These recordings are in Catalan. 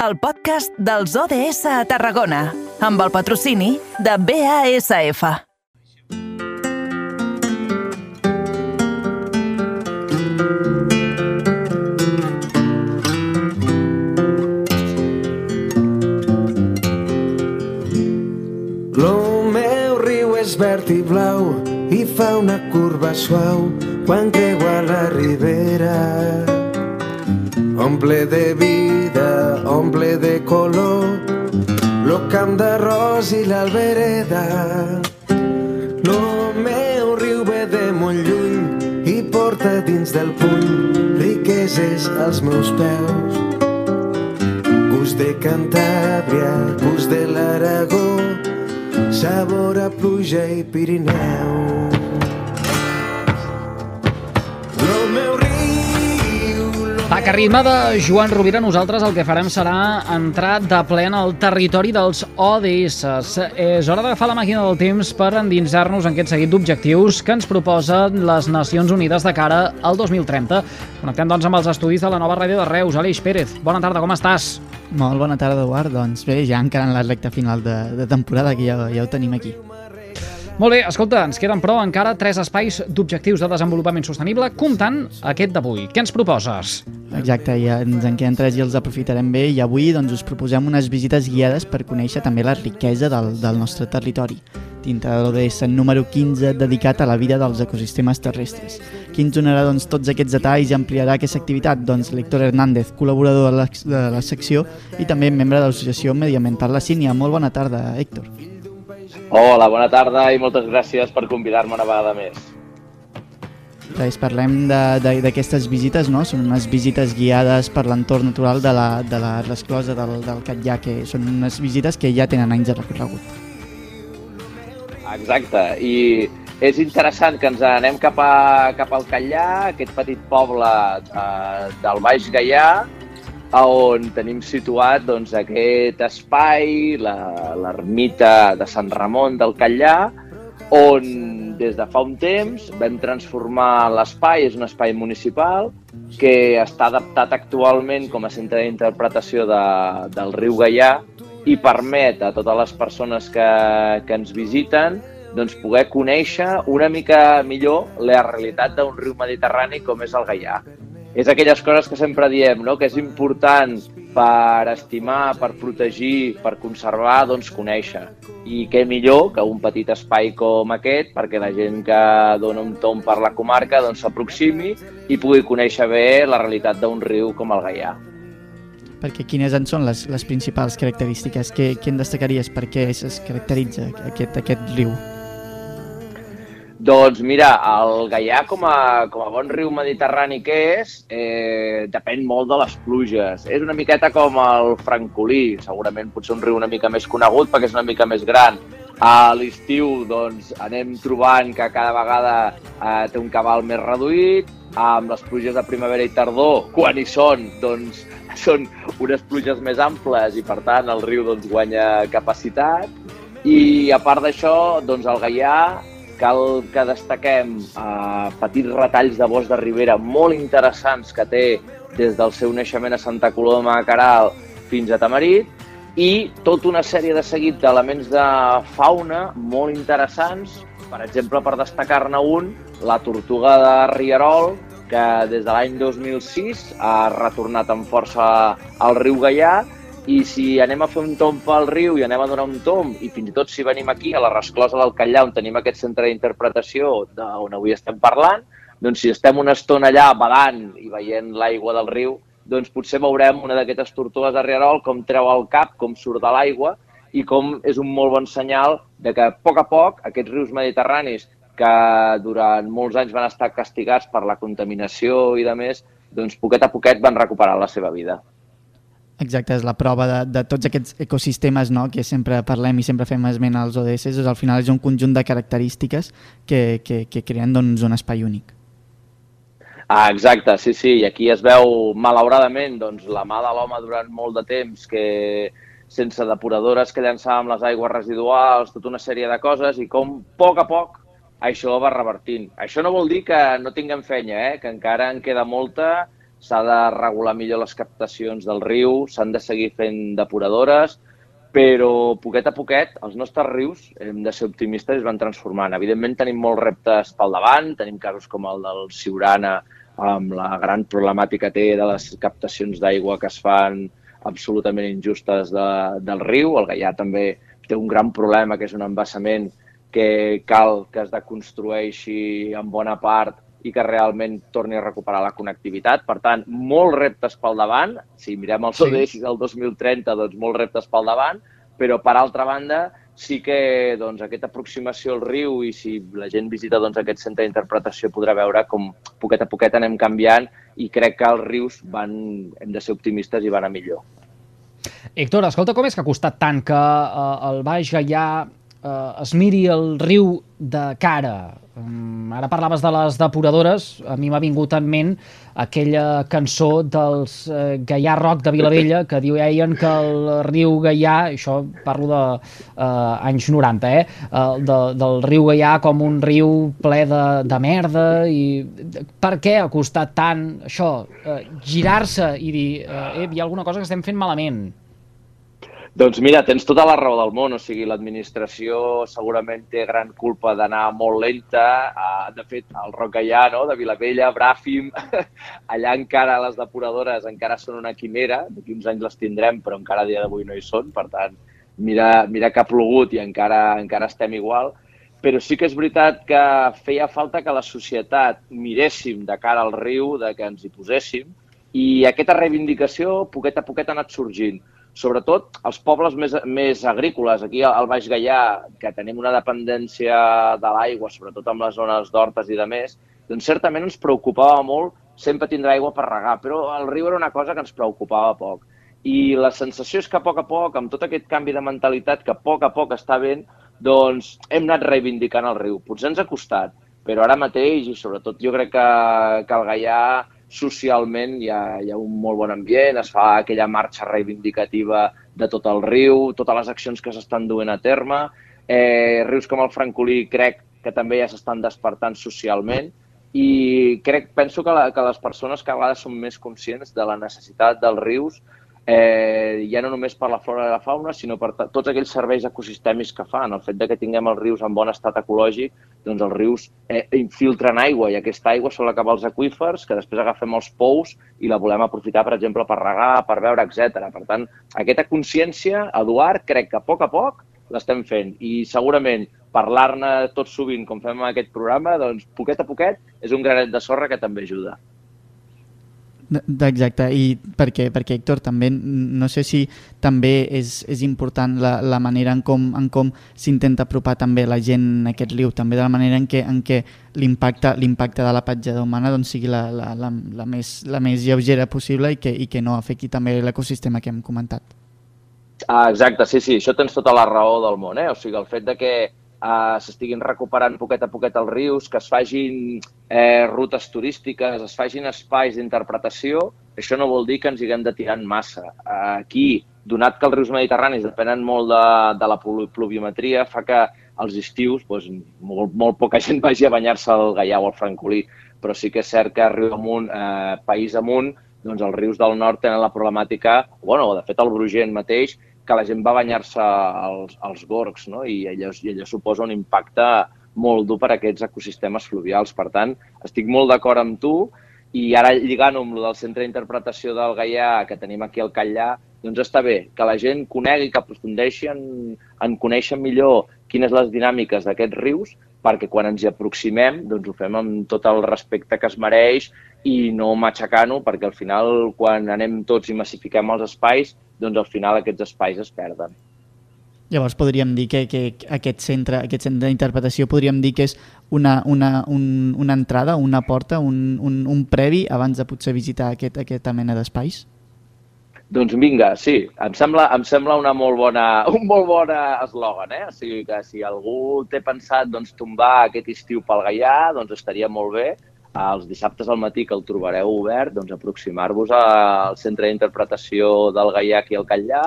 el podcast dels ODS a Tarragona, amb el patrocini de BASF. Lo meu riu és verd i blau i fa una curva suau quan creua la ribera. Omple de vida, camp d'arròs i l'albereda. Lo meu riu ve de molt lluny i porta dins del puny riqueses als meus peus. Gust de Cantàbria, gust de l'Aragó, sabor a pluja i Pirineu. A ritme de Joan Rovira, nosaltres el que farem serà entrar de ple en el territori dels ODS. És hora d'agafar la màquina del temps per endinsar-nos en aquest seguit d'objectius que ens proposen les Nacions Unides de cara al 2030. Connectem, doncs, amb els estudis de la nova ràdio de Reus. Aleix Pérez, bona tarda, com estàs? Molt bona tarda, Eduard. Doncs bé, ja encara en la recta final de, de temporada, que ja, ja ho tenim aquí. Molt bé, escolta, ens queden però encara tres espais d'objectius de desenvolupament sostenible, comptant aquest d'avui. Què ens proposes? Exacte, ja ens en queden tres i els aprofitarem bé i avui doncs, us proposem unes visites guiades per conèixer també la riquesa del, del nostre territori dintre de l'ODS número 15 dedicat a la vida dels ecosistemes terrestres. Qui ens donarà doncs, tots aquests detalls i ampliarà aquesta activitat? Doncs l'Héctor Hernández, col·laborador de la, de la secció i també membre de l'associació mediambiental La Sínia. Molt bona tarda, Héctor. Hola, bona tarda i moltes gràcies per convidar-me una vegada més. Res, parlem d'aquestes visites, no? Són unes visites guiades per l'entorn natural de la, de la resclosa del, del Catllà, que són unes visites que ja tenen anys de recorregut. Exacte, i és interessant que ens anem cap, a, cap al Catllà, aquest petit poble eh, del Baix Gaià, on tenim situat doncs, aquest espai, l'ermita de Sant Ramon del Catllà, on des de fa un temps vam transformar l'espai, és un espai municipal, que està adaptat actualment com a centre d'interpretació de, del riu Gaià i permet a totes les persones que, que ens visiten doncs, poder conèixer una mica millor la realitat d'un riu mediterrani com és el Gaià. És aquelles coses que sempre diem, no? que és important per estimar, per protegir, per conservar, doncs conèixer. I què millor que un petit espai com aquest perquè la gent que dona un tom per la comarca doncs s'aproximi i pugui conèixer bé la realitat d'un riu com el Gaià. Perquè quines en són les, les principals característiques? Què, què en destacaries? Per què es caracteritza aquest, aquest riu? Doncs mira, el Gaià com a, com a bon riu mediterrani que és, eh, depèn molt de les pluges. És una miqueta com el Francolí, segurament potser un riu una mica més conegut perquè és una mica més gran. A l'estiu doncs, anem trobant que cada vegada eh, té un cabal més reduït, amb les pluges de primavera i tardor, quan hi són, doncs són unes pluges més amples i per tant el riu doncs, guanya capacitat. I a part d'això, doncs el Gaià cal que destaquem eh, petits retalls de bosc de ribera molt interessants que té des del seu naixement a Santa Coloma a Caral fins a Tamarit i tota una sèrie de seguit d'elements de fauna molt interessants, per exemple, per destacar-ne un, la tortuga de Rierol, que des de l'any 2006 ha retornat amb força al riu Gaià i si anem a fer un tomb pel riu i anem a donar un tomb, i fins i tot si venim aquí a la resclosa del Catllà, on tenim aquest centre d'interpretació on avui estem parlant, doncs si estem una estona allà badant i veient l'aigua del riu, doncs potser veurem una d'aquestes tortugues de Rierol com treu el cap, com surt de l'aigua, i com és un molt bon senyal de que a poc a poc aquests rius mediterranis que durant molts anys van estar castigats per la contaminació i de més, doncs poquet a poquet van recuperar la seva vida. Exacte, és la prova de, de tots aquests ecosistemes no? que sempre parlem i sempre fem esment als ODS, és, al final és un conjunt de característiques que, que, que creen doncs, un espai únic. Ah, exacte, sí, sí, i aquí es veu, malauradament, doncs, la mà de l'home durant molt de temps, que sense depuradores que llançàvem les aigües residuals, tota una sèrie de coses, i com a poc a poc això va revertint. Això no vol dir que no tinguem fenya, eh? que encara en queda molta s'ha de regular millor les captacions del riu, s'han de seguir fent depuradores, però poquet a poquet els nostres rius, hem de ser optimistes, es van transformant. Evidentment tenim molts reptes pel davant, tenim casos com el del Siurana, amb la gran problemàtica que té de les captacions d'aigua que es fan absolutament injustes de, del riu. El Gaià també té un gran problema, que és un embassament que cal que es deconstrueixi en bona part i que realment torni a recuperar la connectivitat. Per tant, molts reptes pel davant. Si mirem el ODS sí. del 2030, doncs molts reptes pel davant, però per altra banda sí que doncs, aquesta aproximació al riu i si la gent visita doncs, aquest centre d'interpretació podrà veure com poquet a poquet anem canviant i crec que els rius van, hem de ser optimistes i van a millor. Héctor, escolta, com és que ha costat tant que eh, el Baix Gaià eh, es miri el riu de cara? Um, ara parlaves de les depuradores, a mi m'ha vingut en ment aquella cançó dels eh, Gaià Rock de Vilavella que diuen que el riu Gaià, això parlo de eh, anys 90, eh, de, del riu Gaià com un riu ple de, de merda i per què ha costat tant això, eh, girar-se i dir eh, hi ha alguna cosa que estem fent malament? Doncs mira, tens tota la raó del món, o sigui, l'administració segurament té gran culpa d'anar molt lenta. Uh, de fet, el Roc Gaià, no?, de Vilavella, Bràfim, allà encara les depuradores encara són una quimera, d'aquí uns anys les tindrem, però encara a dia d'avui no hi són, per tant, mira, mira que ha plogut i encara, encara estem igual. Però sí que és veritat que feia falta que la societat miréssim de cara al riu, de que ens hi poséssim, i aquesta reivindicació, poquet a poquet, ha anat sorgint sobretot els pobles més, més agrícoles. Aquí al Baix Gaià, que tenim una dependència de l'aigua, sobretot amb les zones d'hortes i de més, doncs certament ens preocupava molt sempre tindre aigua per regar, però el riu era una cosa que ens preocupava poc. I la sensació és que a poc a poc, amb tot aquest canvi de mentalitat que a poc a poc està ben, doncs hem anat reivindicant el riu. Potser ens ha costat, però ara mateix, i sobretot jo crec que, que el Gaià socialment hi ha, hi ha un molt bon ambient, es fa aquella marxa reivindicativa de tot el riu, totes les accions que s'estan duent a terme. Eh, rius com el Francolí crec que també ja s'estan despertant socialment i crec, penso que, la, que les persones que a vegades són més conscients de la necessitat dels rius eh, ja no només per la flora i la fauna, sinó per tots aquells serveis ecosistèmics que fan. El fet de que tinguem els rius en bon estat ecològic, doncs els rius eh, infiltren aigua i aquesta aigua sol acabar als aqüífers, que després agafem els pous i la volem aprofitar, per exemple, per regar, per beure, etc. Per tant, aquesta consciència, Eduard, crec que a poc a poc l'estem fent i segurament parlar-ne tot sovint, com fem en aquest programa, doncs poquet a poquet és un granet de sorra que també ajuda. Exacte, i perquè, perquè Héctor, també no sé si també és, és important la, la manera en com, en com s'intenta apropar també la gent a aquest riu, també de la manera en què, en què l'impacte l'impacte de la petjada humana doncs, sigui la, la, la, la, més, la més lleugera possible i que, i que no afecti també l'ecosistema que hem comentat. Ah, exacte, sí, sí, això tens tota la raó del món, eh? o sigui, el fet de que eh, s'estiguin recuperant poquet a poquet els rius, que es fagin eh, rutes turístiques, es fagin espais d'interpretació, això no vol dir que ens haguem de tirar en massa. Aquí, donat que els rius mediterranis depenen molt de, de la pluviometria, fa que als estius doncs, molt, molt poca gent vagi a banyar-se al Gaià o al Francolí, però sí que és cert que riu amunt, eh, país amunt, doncs els rius del nord tenen la problemàtica, bueno, de fet el Brugent mateix, que la gent va banyar-se als, als gorgs, no? I, allò, i allò suposa un impacte molt dur per a aquests ecosistemes fluvials. Per tant, estic molt d'acord amb tu i ara lligant-ho amb el del centre d'interpretació del Gaià que tenim aquí al Catllà, doncs està bé que la gent conegui, que aprofundeixi en, en conèixer millor quines les dinàmiques d'aquests rius, perquè quan ens hi aproximem doncs ho fem amb tot el respecte que es mereix i no matxacant-ho, perquè al final quan anem tots i massifiquem els espais doncs al final aquests espais es perden. Llavors podríem dir que, que aquest centre aquest centre d'interpretació podríem dir que és una, una, un, una entrada, una porta, un, un, un previ abans de potser visitar aquest, aquesta mena d'espais? Doncs vinga, sí, em sembla, em sembla una molt bona, un molt bon eslògan, eh? O sigui que si algú té pensat doncs, tombar aquest estiu pel Gaià, doncs estaria molt bé els dissabtes al matí que el trobareu obert, doncs aproximar-vos al centre d'interpretació del Gaià i al Catllà,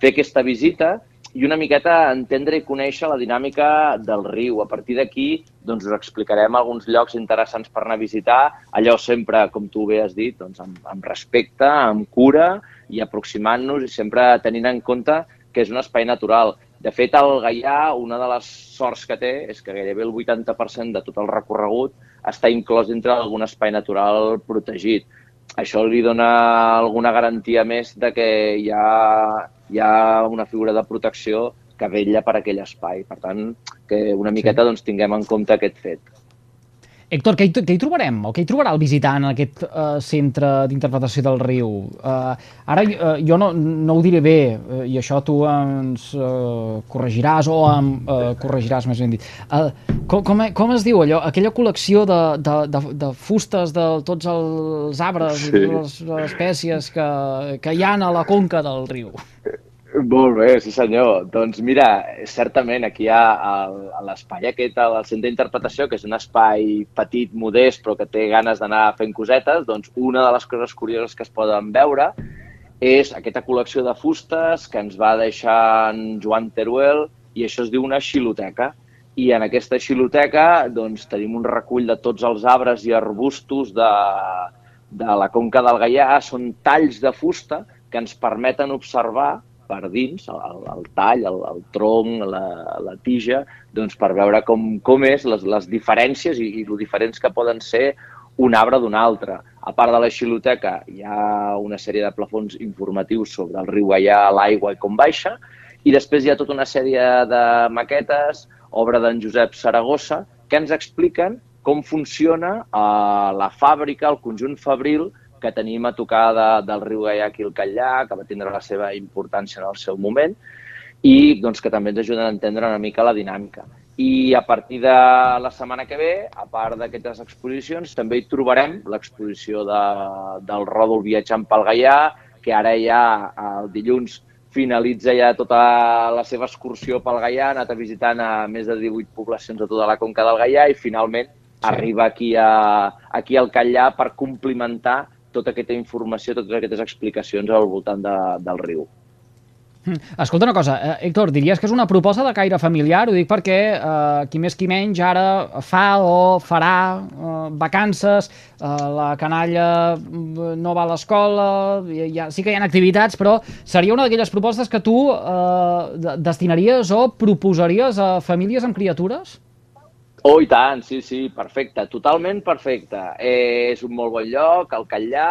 fer aquesta visita i una miqueta entendre i conèixer la dinàmica del riu. A partir d'aquí doncs, us explicarem alguns llocs interessants per anar a visitar, allò sempre, com tu bé has dit, doncs, amb, amb respecte, amb cura i aproximant-nos i sempre tenint en compte que és un espai natural. De fet, el Gaià, una de les sorts que té és que gairebé el 80% de tot el recorregut està inclòs dintre d'algun espai natural protegit. Això li dona alguna garantia més de que hi ha, hi ha una figura de protecció que vetlla per aquell espai. Per tant, que una miqueta sí. doncs, tinguem en compte aquest fet. Héctor, què hi, què hi trobarem? O què hi trobarà el visitant en aquest uh, centre d'interpretació del riu? Uh, ara, uh, jo no, no ho diré bé, uh, i això tu ens uh, corregiràs, o em uh, corregiràs, més ben dit. Uh, com, com, com es diu allò? Aquella col·lecció de, de, de, de fustes de tots els arbres sí. i totes les espècies que, que hi ha a la conca del riu. Molt bé, sí senyor. Doncs mira, certament aquí hi ha l'espai aquest, el centre d'interpretació, que és un espai petit, modest, però que té ganes d'anar fent cosetes, doncs una de les coses curioses que es poden veure és aquesta col·lecció de fustes que ens va deixar en Joan Teruel i això es diu una xiloteca. I en aquesta xiloteca doncs, tenim un recull de tots els arbres i arbustos de, de la Conca del Gaià. Són talls de fusta que ens permeten observar per dins, el, el tall, el, el tronc, la, la tija, doncs per veure com, com és les, les diferències i, i lo diferents que poden ser un arbre d'un altre. A part de la xiloteca, hi ha una sèrie de plafons informatius sobre el riu Gaià, l'aigua i com baixa, i després hi ha tota una sèrie de maquetes, obra d'en Josep Saragossa, que ens expliquen com funciona eh, la fàbrica, el conjunt fabril que tenim a tocar de, del riu Gaià aquí al Catllà, que va tindre la seva importància en el seu moment, i doncs, que també ens ajuden a entendre una mica la dinàmica. I a partir de la setmana que ve, a part d'aquestes exposicions, també hi trobarem l'exposició de, del Ròdol viatjant pel Gaià, que ara ja el dilluns finalitza ja tota la seva excursió pel Gaià, ha anat a visitant a més de 18 poblacions de tota la conca del Gaià i finalment sí. arriba aquí, a, aquí al Catllà per complimentar tota aquesta informació, totes aquestes explicacions al voltant de, del riu. Hm. Escolta una cosa, eh, Héctor, diries que és una proposta de caire familiar? Ho dic perquè eh, qui més qui menys ara fa o farà eh, vacances, eh, la canalla mm, no va a l'escola, ja, sí que hi ha activitats, però seria una d'aquelles propostes que tu eh, destinaries o proposaries a famílies amb criatures? Oh, i tant, sí, sí, perfecte, totalment perfecte. Eh, és un molt bon lloc, el Catllà,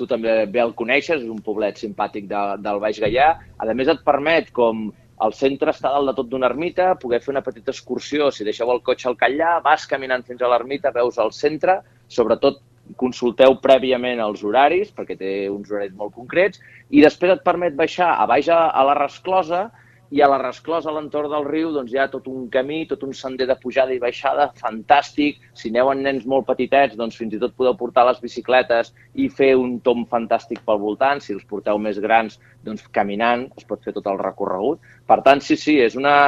tu també bé el coneixes, és un poblet simpàtic de, del Baix Gaià. A més, et permet, com el centre està dalt de tot d'una ermita, poder fer una petita excursió. Si deixeu el cotxe al Catllà, vas caminant fins a l'ermita, veus el centre, sobretot consulteu prèviament els horaris, perquè té uns horaris molt concrets, i després et permet baixar a baix a, a la resclosa, i a la resclosa a l'entorn del riu doncs, hi ha tot un camí, tot un sender de pujada i baixada fantàstic. Si aneu amb nens molt petitets, doncs fins i tot podeu portar les bicicletes i fer un tom fantàstic pel voltant. Si els porteu més grans, doncs caminant es pot fer tot el recorregut. Per tant, sí, sí, és una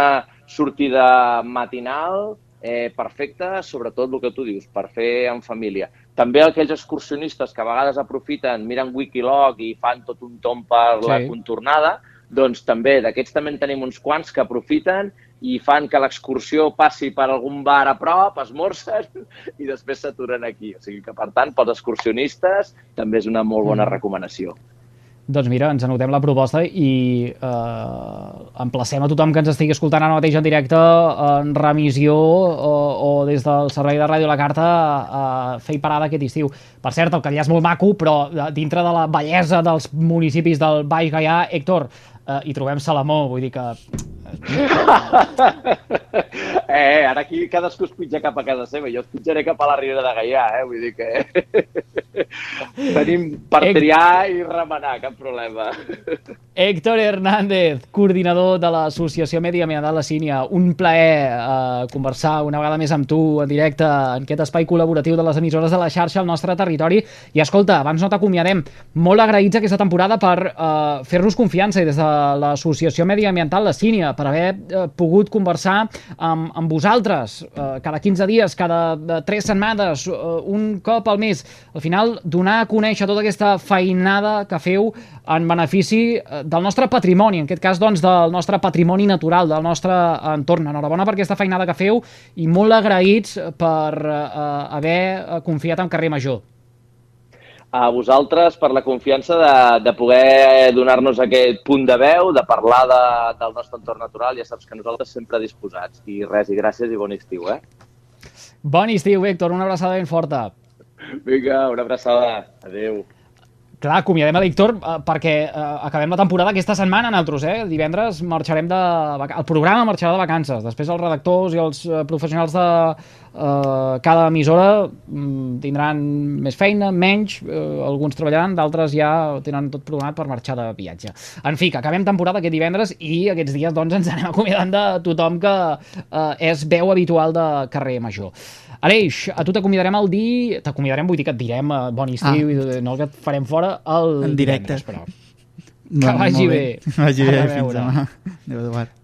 sortida matinal eh, perfecta, sobretot el que tu dius, per fer en família. També aquells excursionistes que a vegades aprofiten, miren Wikilog i fan tot un tom per sí. la contornada, doncs també d'aquests també en tenim uns quants que aprofiten i fan que l'excursió passi per algun bar a prop, esmorcen i després s'aturen aquí. O sigui que, per tant, pels excursionistes també és una molt bona mm. recomanació. Doncs mira, ens anotem la proposta i eh, emplacem a tothom que ens estigui escoltant ara mateix en directe en remissió o, o des del servei de Ràdio La Carta a, a fer parada aquest estiu. Per cert, el Catllà és molt maco, però eh, dintre de la bellesa dels municipis del Baix Gaià, Héctor, eh, hi trobem Salamó, vull dir que... eh, ara aquí cadascú es pitja cap a casa seva, jo es pitjaré cap a la Ribera de Gaià, eh? vull dir que tenim per triar i remenar, cap problema. Héctor Hernández, coordinador de l'Associació Medi Ambiental La Sínia, un plaer eh, conversar una vegada més amb tu en directe en aquest espai col·laboratiu de les emissores de la xarxa al nostre territori. I escolta, abans no t'acomiadem, molt agraïts aquesta temporada per eh, fer-nos confiança i des de l'Associació Mediambiental La Sínia, per per haver eh, pogut conversar amb, amb vosaltres eh, cada 15 dies, cada eh, 3 setmanes, eh, un cop al mes. Al final, donar a conèixer tota aquesta feinada que feu en benefici eh, del nostre patrimoni, en aquest cas doncs, del nostre patrimoni natural, del nostre entorn. Enhorabona per aquesta feinada que feu i molt agraïts per eh, haver confiat en Carrer Major a vosaltres per la confiança de, de poder donar-nos aquest punt de veu, de parlar de, del nostre entorn natural. Ja saps que nosaltres sempre disposats. I res, i gràcies i bon estiu, eh? Bon estiu, Víctor. Una abraçada ben forta. Vinga, una abraçada. Adéu. Clar, acomiadem a Víctor eh, perquè eh, acabem la temporada aquesta setmana nosaltres, eh? Divendres marxarem de... El programa marxarà de vacances. Després els redactors i els eh, professionals de eh, cada emissora mm, tindran més feina, menys, eh, alguns treballaran, d'altres ja tenen tot programat per marxar de viatge. En fi, que acabem temporada aquest divendres i aquests dies doncs ens anem acomiadant de tothom que eh, és veu habitual de carrer Major. Aleix, a tu t'acomiadarem el dia... T'acomiadarem, vull dir que et direm uh, bon estiu ah. i no que et farem fora el en directe. Divendres, però... Que vagi bé. Vagi bé, fins demà. Adéu, Eduard.